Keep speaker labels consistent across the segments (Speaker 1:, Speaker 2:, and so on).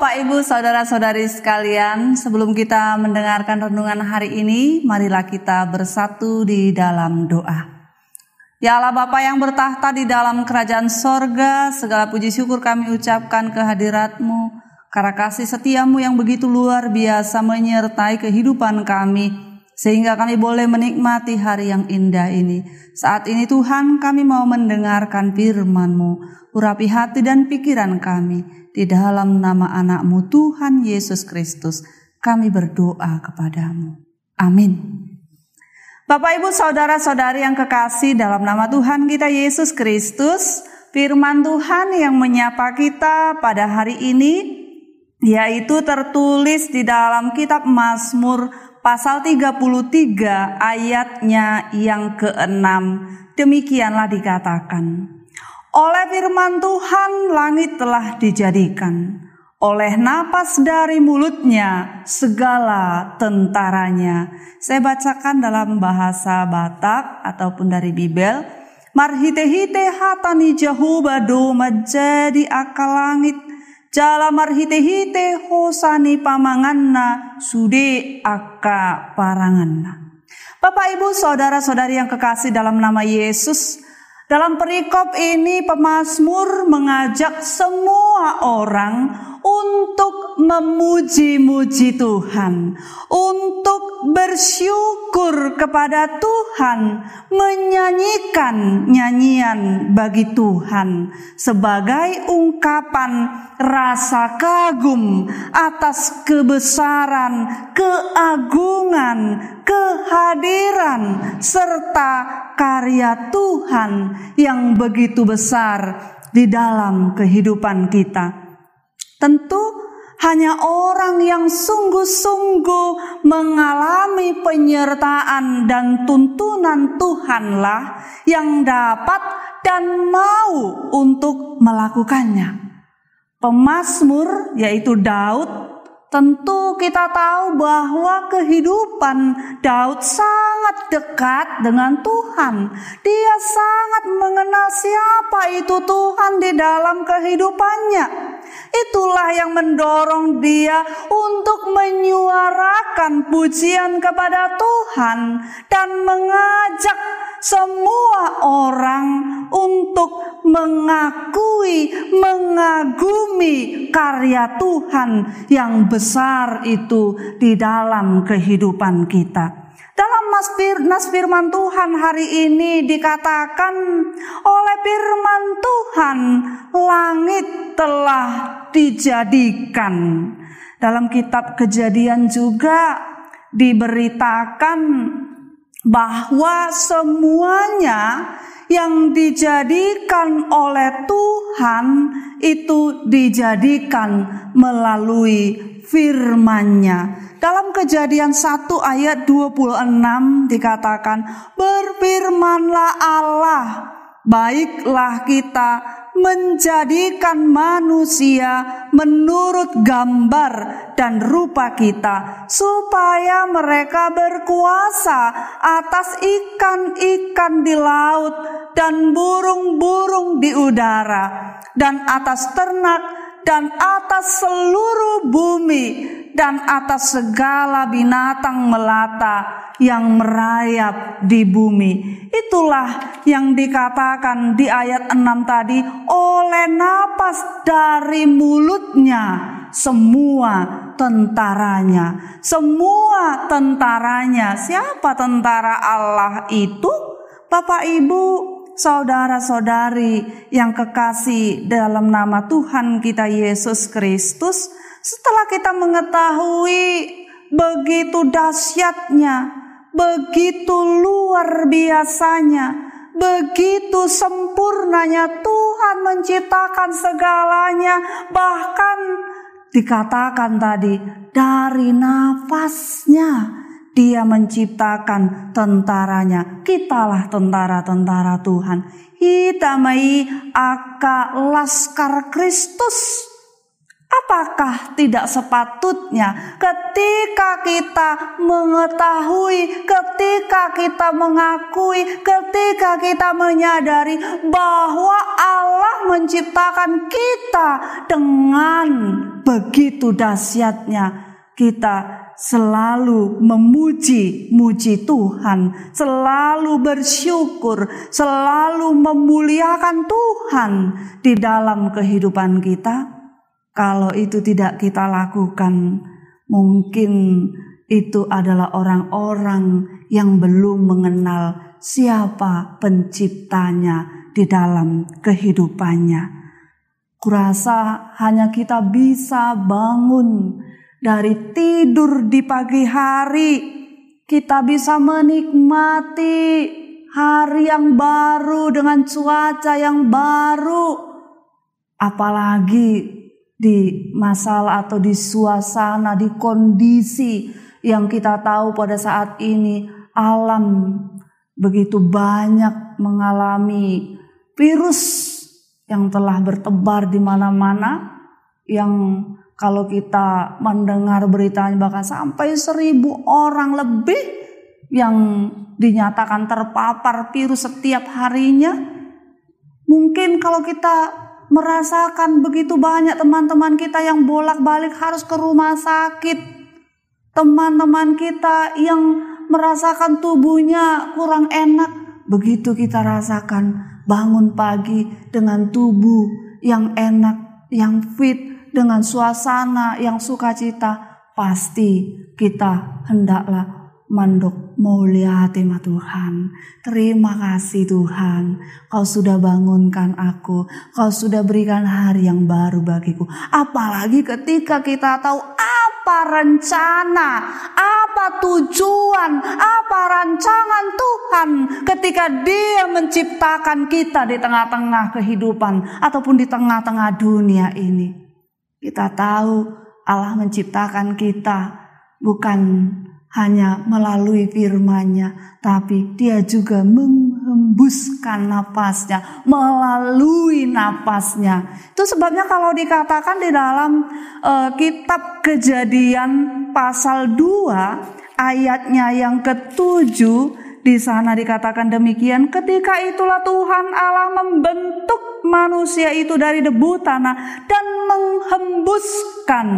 Speaker 1: Bapak Ibu Saudara-saudari sekalian Sebelum kita mendengarkan renungan hari ini Marilah kita bersatu di dalam doa. Ya Allah Bapa yang bertahta di dalam kerajaan sorga Segala puji syukur kami ucapkan kehadiratmu Karena kasih setiamu yang begitu luar biasa menyertai kehidupan kami sehingga kami boleh menikmati hari yang indah ini. Saat ini Tuhan kami mau mendengarkan firman-Mu, urapi hati dan pikiran kami. Di dalam nama anakmu Tuhan Yesus Kristus, kami berdoa kepadamu. Amin. Bapak ibu saudara saudari yang kekasih dalam nama Tuhan kita Yesus Kristus, firman Tuhan yang menyapa kita pada hari ini, yaitu tertulis di dalam kitab Mazmur pasal 33 ayatnya yang keenam. Demikianlah dikatakan. Oleh firman Tuhan langit telah dijadikan. Oleh napas dari mulutnya segala tentaranya. Saya bacakan dalam bahasa Batak ataupun dari Bibel. Marhite-hite hatani jahu bado menjadi akal langit Jala marhite-hite hosani pamanganna sude aka paranganna. Bapak Ibu saudara-saudari yang kekasih dalam nama Yesus, dalam perikop ini pemazmur mengajak semua orang untuk memuji-muji Tuhan, untuk bersyukur kepada Tuhan, menyanyikan nyanyian bagi Tuhan sebagai ungkapan rasa kagum atas kebesaran, keagungan, kehadiran serta karya Tuhan yang begitu besar di dalam kehidupan kita. Tentu hanya orang yang sungguh-sungguh mengalami penyertaan dan tuntunan Tuhanlah yang dapat dan mau untuk melakukannya. Pemazmur yaitu Daud Tentu kita tahu bahwa kehidupan Daud sangat dekat dengan Tuhan. Dia sangat mengenal siapa itu Tuhan di dalam kehidupannya. Itulah yang mendorong dia untuk menyuarakan pujian kepada Tuhan dan mengajak semua orang untuk mengakui, mengagumi karya Tuhan yang besar itu di dalam kehidupan kita. Dalam nas firman Tuhan hari ini dikatakan oleh firman Tuhan langit telah dijadikan. Dalam kitab kejadian juga diberitakan bahwa semuanya yang dijadikan oleh Tuhan itu dijadikan melalui firman-Nya. Dalam kejadian 1 ayat 26 dikatakan, Berfirmanlah Allah, baiklah kita menjadikan manusia menurut gambar dan rupa kita, supaya mereka berkuasa atas ikan-ikan di laut dan burung-burung di udara, dan atas ternak dan atas seluruh bumi dan atas segala binatang melata yang merayap di bumi. Itulah yang dikatakan di ayat 6 tadi oleh napas dari mulutnya semua tentaranya. Semua tentaranya. Siapa tentara Allah itu? Bapak Ibu, saudara-saudari yang kekasih dalam nama Tuhan kita Yesus Kristus, setelah kita mengetahui begitu dahsyatnya, begitu luar biasanya, begitu sempurnanya Tuhan menciptakan segalanya, bahkan dikatakan tadi dari nafasnya dia menciptakan tentaranya. Kitalah tentara-tentara Tuhan. Hitamai aka laskar Kristus. Apakah tidak sepatutnya ketika kita mengetahui, ketika kita mengakui, ketika kita menyadari bahwa Allah menciptakan kita dengan begitu dahsyatnya kita selalu memuji muji Tuhan, selalu bersyukur, selalu memuliakan Tuhan di dalam kehidupan kita. Kalau itu tidak kita lakukan, mungkin itu adalah orang-orang yang belum mengenal siapa penciptanya di dalam kehidupannya. Kurasa hanya kita bisa bangun dari tidur di pagi hari, kita bisa menikmati hari yang baru dengan cuaca yang baru. Apalagi di masalah atau di suasana, di kondisi yang kita tahu pada saat ini alam begitu banyak mengalami virus yang telah bertebar di mana-mana yang kalau kita mendengar beritanya bahkan sampai seribu orang lebih yang dinyatakan terpapar virus setiap harinya. Mungkin kalau kita merasakan begitu banyak teman-teman kita yang bolak-balik harus ke rumah sakit. Teman-teman kita yang merasakan tubuhnya kurang enak. Begitu kita rasakan bangun pagi dengan tubuh yang enak, yang fit, dengan suasana yang sukacita, pasti kita hendaklah mandok mulia tema Tuhan. Terima kasih Tuhan, Kau sudah bangunkan aku, Kau sudah berikan hari yang baru bagiku. Apalagi ketika kita tahu apa rencana, apa tujuan, apa rancangan Tuhan ketika Dia menciptakan kita di tengah-tengah kehidupan ataupun di tengah-tengah dunia ini. Kita tahu Allah menciptakan kita bukan hanya melalui firman-Nya, tapi Dia juga menghembuskan napasnya melalui napasnya. Itu sebabnya kalau dikatakan di dalam uh, kitab Kejadian pasal 2 ayatnya yang ketujuh di sana dikatakan demikian, ketika itulah Tuhan Allah membentuk manusia itu dari debu tanah dan menghembuskan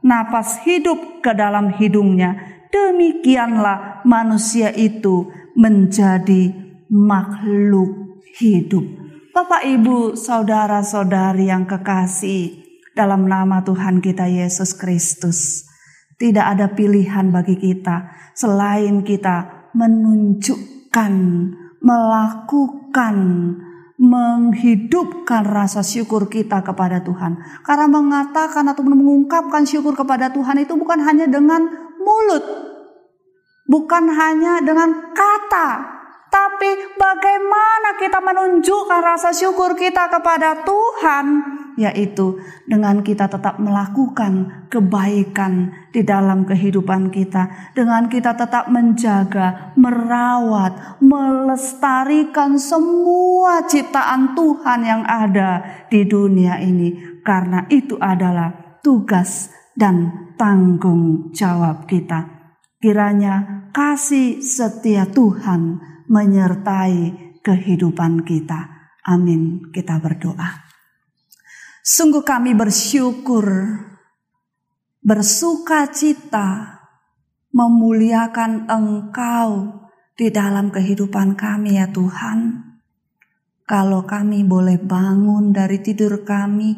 Speaker 1: napas hidup ke dalam hidungnya. Demikianlah manusia itu menjadi makhluk hidup. Bapak, ibu, saudara-saudari yang kekasih, dalam nama Tuhan kita Yesus Kristus, tidak ada pilihan bagi kita selain kita menunjukkan, melakukan, menghidupkan rasa syukur kita kepada Tuhan. Karena mengatakan atau mengungkapkan syukur kepada Tuhan itu bukan hanya dengan mulut, bukan hanya dengan kata, tapi bagaimana kita menunjukkan rasa syukur kita kepada Tuhan? Yaitu dengan kita tetap melakukan kebaikan di dalam kehidupan kita, dengan kita tetap menjaga, merawat, melestarikan semua ciptaan Tuhan yang ada di dunia ini, karena itu adalah tugas dan tanggung jawab kita. Kiranya kasih setia Tuhan menyertai kehidupan kita. Amin. Kita berdoa. Sungguh kami bersyukur, bersuka cita, memuliakan Engkau di dalam kehidupan kami ya Tuhan. Kalau kami boleh bangun dari tidur kami,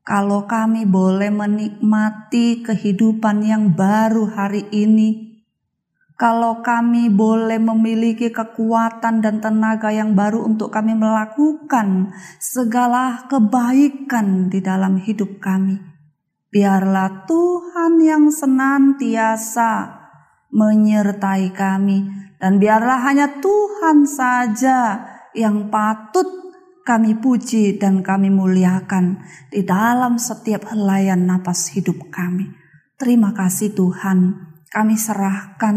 Speaker 1: kalau kami boleh menikmati kehidupan yang baru hari ini, kalau kami boleh memiliki kekuatan dan tenaga yang baru untuk kami melakukan segala kebaikan di dalam hidup kami. Biarlah Tuhan yang senantiasa menyertai kami dan biarlah hanya Tuhan saja yang patut kami puji dan kami muliakan di dalam setiap helaian napas hidup kami. Terima kasih Tuhan. Kami serahkan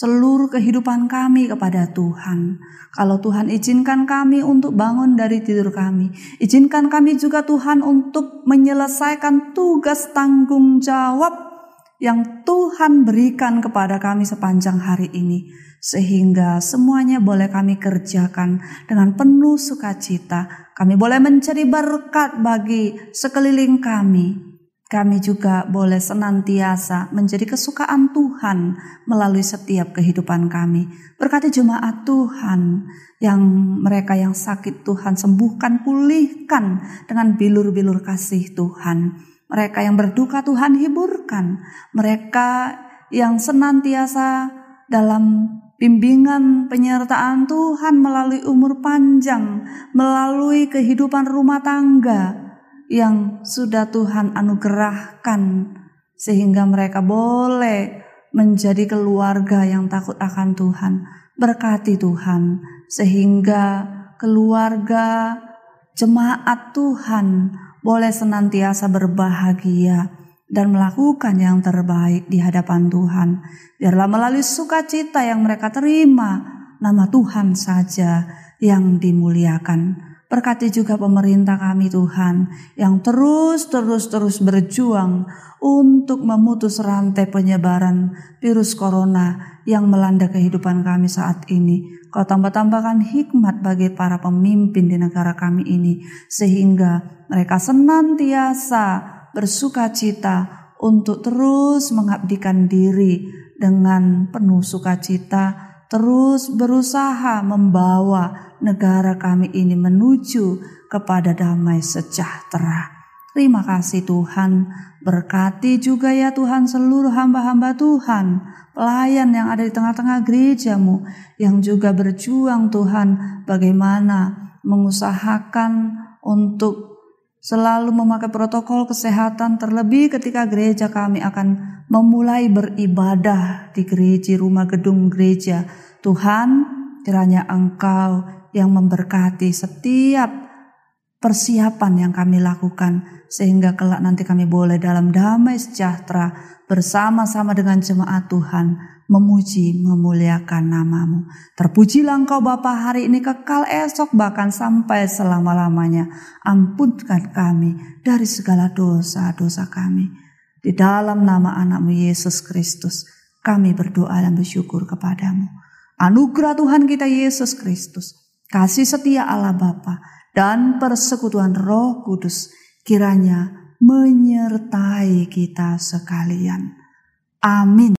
Speaker 1: seluruh kehidupan kami kepada Tuhan. Kalau Tuhan izinkan kami untuk bangun dari tidur kami, izinkan kami juga Tuhan untuk menyelesaikan tugas tanggung jawab yang Tuhan berikan kepada kami sepanjang hari ini. sehingga semuanya boleh kami kerjakan dengan penuh sukacita. Kami boleh mencari berkat bagi sekeliling kami. Kami juga boleh senantiasa menjadi kesukaan Tuhan melalui setiap kehidupan kami. Berkati jemaat Tuhan yang mereka yang sakit Tuhan sembuhkan, pulihkan dengan bilur-bilur kasih Tuhan. Mereka yang berduka Tuhan hiburkan. Mereka yang senantiasa dalam bimbingan penyertaan Tuhan melalui umur panjang, melalui kehidupan rumah tangga yang sudah Tuhan anugerahkan sehingga mereka boleh menjadi keluarga yang takut akan Tuhan. Berkati Tuhan sehingga keluarga jemaat Tuhan boleh senantiasa berbahagia dan melakukan yang terbaik di hadapan Tuhan. Biarlah melalui sukacita yang mereka terima, nama Tuhan saja yang dimuliakan. Berkati juga pemerintah kami Tuhan yang terus terus terus berjuang untuk memutus rantai penyebaran virus corona yang melanda kehidupan kami saat ini. Kau tambah-tambahkan hikmat bagi para pemimpin di negara kami ini sehingga mereka senantiasa bersuka cita untuk terus mengabdikan diri dengan penuh sukacita, terus berusaha membawa negara kami ini menuju kepada damai sejahtera. Terima kasih Tuhan, berkati juga ya Tuhan seluruh hamba-hamba Tuhan, pelayan yang ada di tengah-tengah gerejamu, yang juga berjuang Tuhan bagaimana mengusahakan untuk selalu memakai protokol kesehatan terlebih ketika gereja kami akan memulai beribadah di gereja rumah gedung gereja. Tuhan, kiranya Engkau yang memberkati setiap persiapan yang kami lakukan sehingga kelak nanti kami boleh dalam damai sejahtera bersama-sama dengan jemaat Tuhan memuji, memuliakan namamu. Terpujilah engkau Bapa hari ini kekal esok bahkan sampai selama-lamanya. Ampunkan kami dari segala dosa-dosa kami. Di dalam nama anakmu Yesus Kristus kami berdoa dan bersyukur kepadamu. Anugerah Tuhan kita Yesus Kristus, kasih setia Allah Bapa dan persekutuan Roh Kudus kiranya menyertai kita sekalian. Amin.